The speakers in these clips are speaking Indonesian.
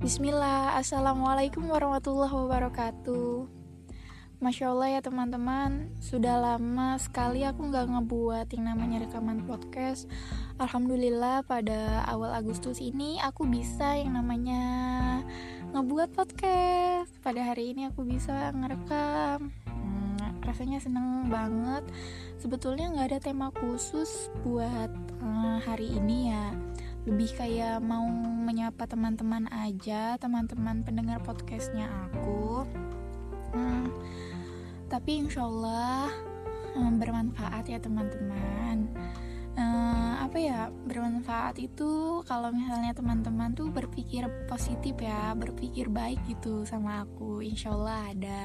Bismillah, Assalamualaikum warahmatullahi wabarakatuh. Masya Allah ya teman-teman. Sudah lama sekali aku nggak ngebuat yang namanya rekaman podcast. Alhamdulillah pada awal Agustus ini aku bisa yang namanya ngebuat podcast. Pada hari ini aku bisa ngerekam. Hmm, Rasanya seneng banget. Sebetulnya nggak ada tema khusus buat uh, hari ini ya lebih kayak mau menyapa teman-teman aja teman-teman pendengar podcastnya aku. Hmm, tapi insya Allah hmm, bermanfaat ya teman-teman. Hmm, apa ya bermanfaat itu kalau misalnya teman-teman tuh berpikir positif ya berpikir baik gitu sama aku. Insya Allah ada.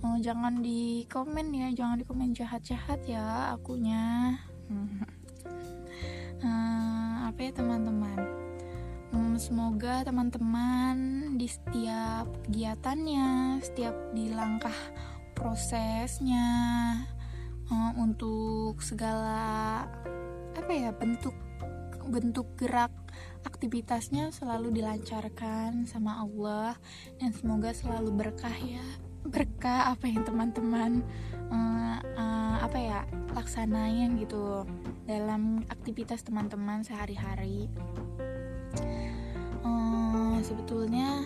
Oh, jangan di komen ya jangan di komen jahat-jahat ya akunya. Hmm. Apa ya teman-teman. Hmm, semoga teman-teman di setiap kegiatannya setiap di langkah prosesnya hmm, untuk segala apa ya bentuk bentuk gerak aktivitasnya selalu dilancarkan sama Allah dan semoga selalu berkah ya berkah apa yang teman-teman uh, uh, apa ya laksanain gitu dalam aktivitas teman-teman sehari-hari? Uh, sebetulnya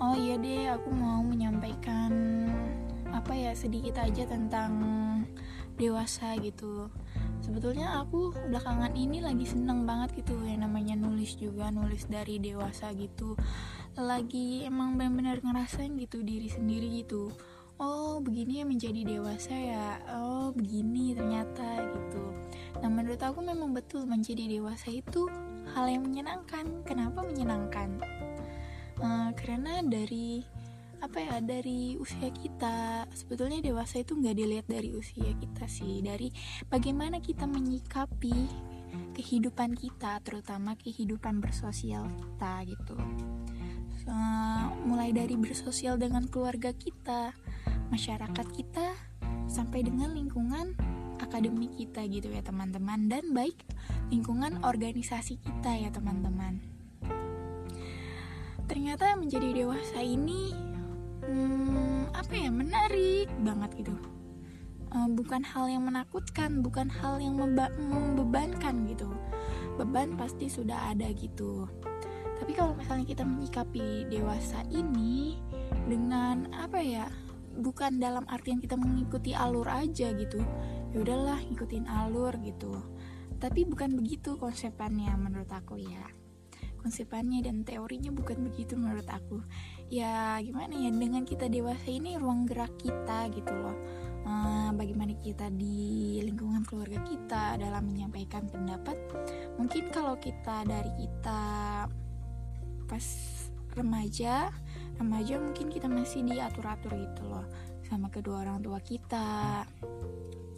oh iya deh aku mau menyampaikan apa ya sedikit aja tentang dewasa gitu sebetulnya aku belakangan ini lagi seneng banget gitu yang namanya nulis juga nulis dari dewasa gitu. Lagi emang benar-benar ngerasain gitu diri sendiri gitu. Oh begini ya menjadi dewasa ya. Oh begini ternyata gitu. Nah menurut aku memang betul menjadi dewasa itu hal yang menyenangkan. Kenapa menyenangkan? Uh, karena dari apa ya dari usia kita. Sebetulnya dewasa itu nggak dilihat dari usia kita sih dari bagaimana kita menyikapi kehidupan kita terutama kehidupan bersosial kita gitu. Uh, mulai dari bersosial dengan keluarga kita masyarakat kita sampai dengan lingkungan akademik kita gitu ya teman-teman. Dan baik lingkungan organisasi kita ya teman-teman. Ternyata menjadi dewasa ini menarik banget gitu. Uh, bukan hal yang menakutkan bukan hal yang membebankan gitu. Beban pasti sudah ada gitu. Tapi kalau misalnya kita menyikapi dewasa ini dengan apa ya bukan dalam artian kita mengikuti alur aja gitu ya udahlah ngikutin alur gitu. Tapi bukan begitu konsepannya menurut aku ya. Konsepannya dan teorinya bukan begitu menurut aku ya gimana ya dengan kita dewasa ini ruang gerak kita gitu loh. Uh, bagaimana kita di lingkungan keluarga kita dalam menyampaikan pendapat. Mungkin kalau kita dari kita pas remaja remaja mungkin kita masih diatur-atur gitu loh sama kedua orang tua kita.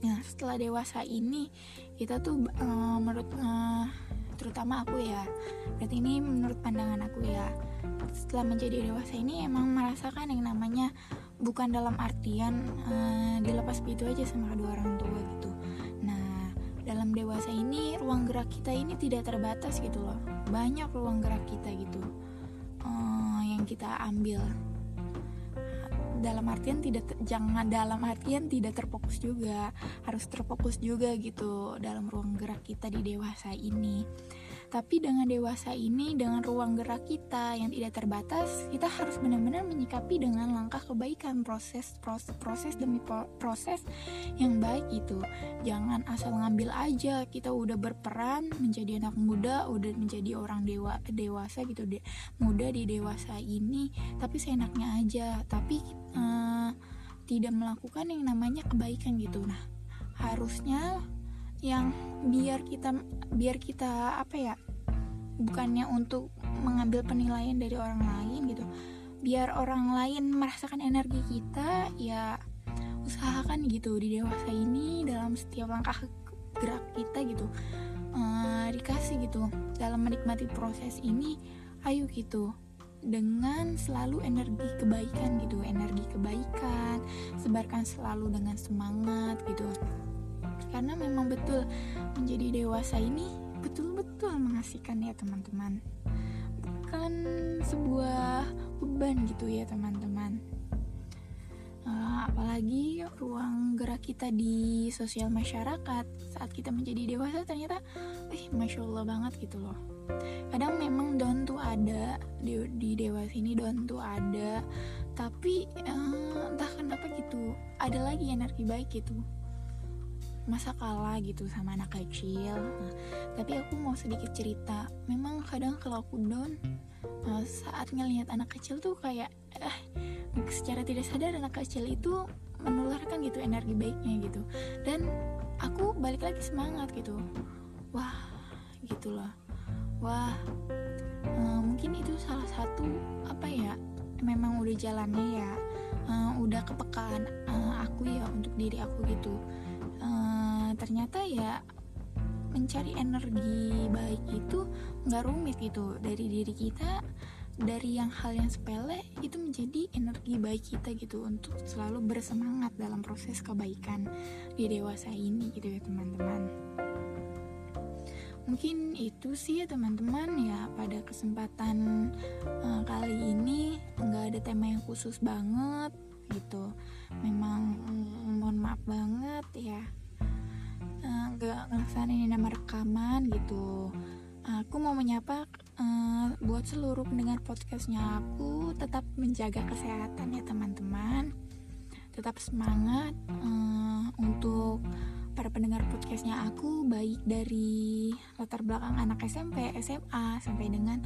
Nah setelah dewasa ini kita tuh uh, menurut uh, terutama aku ya. Berarti ini menurut pandangan aku ya. Setelah menjadi dewasa ini emang merasakan yang namanya bukan dalam artian uh, dilepas begitu aja sama kedua orang tua gitu. Nah dalam dewasa ini ruang gerak kita ini tidak terbatas gitu loh. Banyak ruang gerak kita gitu uh, yang kita ambil dalam artian tidak jangan dalam artian tidak terfokus juga harus terfokus juga gitu dalam ruang gerak kita di dewasa ini tapi dengan dewasa ini, dengan ruang gerak kita yang tidak terbatas, kita harus benar-benar menyikapi dengan langkah kebaikan proses proses, proses demi proses yang baik itu. Jangan asal ngambil aja. Kita udah berperan menjadi anak muda, udah menjadi orang dewa dewasa gitu, de, muda di dewasa ini, tapi seenaknya aja. Tapi uh, tidak melakukan yang namanya kebaikan gitu. Nah, harusnya yang biar kita biar kita apa ya bukannya untuk mengambil penilaian dari orang lain gitu. Biar orang lain merasakan energi kita ya usahakan gitu di dewasa ini dalam setiap langkah gerak kita gitu uh, dikasih gitu dalam menikmati proses ini ayo gitu dengan selalu energi kebaikan gitu energi kebaikan sebarkan selalu dengan semangat gitu karena memang betul menjadi dewasa ini betul-betul mengasihkan ya teman-teman. Bukan sebuah beban gitu ya teman-teman. Uh, apalagi ruang gerak kita di sosial masyarakat saat kita menjadi dewasa ternyata eh masya allah banget gitu loh. Kadang memang down tuh ada di, di dewasa ini down tuh ada tapi uh, entah kenapa gitu ada lagi energi baik gitu masa kalah gitu sama anak kecil. Nah, tapi aku mau sedikit cerita. Memang kadang kalau aku down uh, saat ngelihat anak kecil tuh kayak eh, secara tidak sadar anak kecil itu menularkan gitu energi baiknya gitu. Dan aku balik lagi semangat gitu. Wah gitu loh. Wah uh, mungkin itu salah satu apa ya memang udah jalannya ya uh, udah kepekaan uh, aku ya untuk diri aku gitu uh, ternyata ya mencari energi baik itu nggak rumit gitu. Dari diri kita dari yang hal yang sepele itu menjadi energi baik kita gitu untuk selalu bersemangat dalam proses kebaikan di dewasa ini gitu ya teman-teman. Mungkin itu sih ya teman-teman. Ya pada kesempatan uh, kali ini nggak ada tema yang khusus banget gitu. Memang mm, mohon maaf banget ya. Eh, nggak uh, ngelaksanain nama rekaman gitu. Aku mau menyapa uh, buat seluruh pendengar podcastnya aku tetap menjaga kesehatan ya teman-teman. Tetap semangat uh, untuk para pendengar podcastnya aku baik dari latar belakang anak SMP, SMA sampai dengan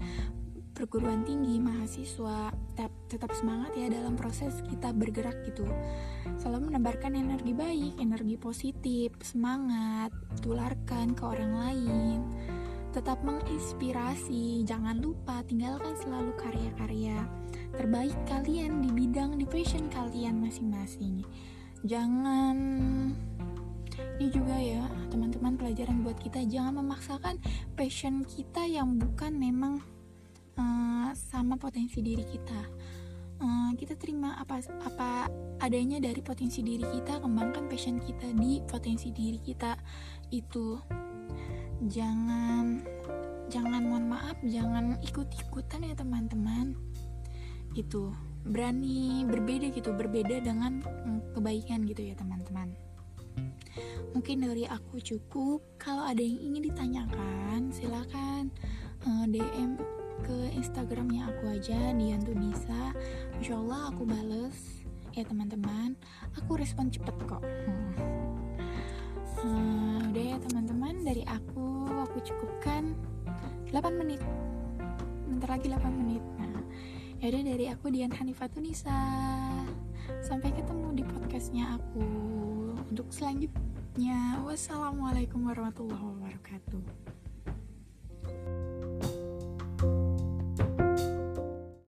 perguruan tinggi, mahasiswa tetap, tetap semangat ya dalam proses kita bergerak gitu. Selalu menebarkan energi baik, energi positif, semangat, tularkan ke orang lain. Tetap menginspirasi, jangan lupa tinggalkan selalu karya-karya terbaik kalian di bidang di passion kalian masing-masing. Jangan ini juga ya teman-teman pelajaran buat kita jangan memaksakan passion kita yang bukan memang sama potensi diri kita. Uh, kita terima apa apa adanya dari potensi diri kita kembangkan passion kita di potensi diri kita itu. Jangan jangan mohon maaf jangan ikut-ikutan ya teman-teman. Itu berani berbeda gitu berbeda dengan mm, kebaikan gitu ya teman-teman. Mungkin dari aku cukup. Kalau ada yang ingin ditanyakan silakan eh, DM ke Instagramnya aku aja Diantu Nisa Insya Allah aku bales. Ya teman-teman aku respon cepet kok. Hmm. uh, udah ya teman-teman dari aku aku cukupkan 8 menit. Bentar lagi 8 menit. Nah yaudah dari aku Dian Hanifatunisa sampai ketemu di podcastnya aku untuk selanjutnya. Wassalamualaikum warahmatullahi wabarakatuh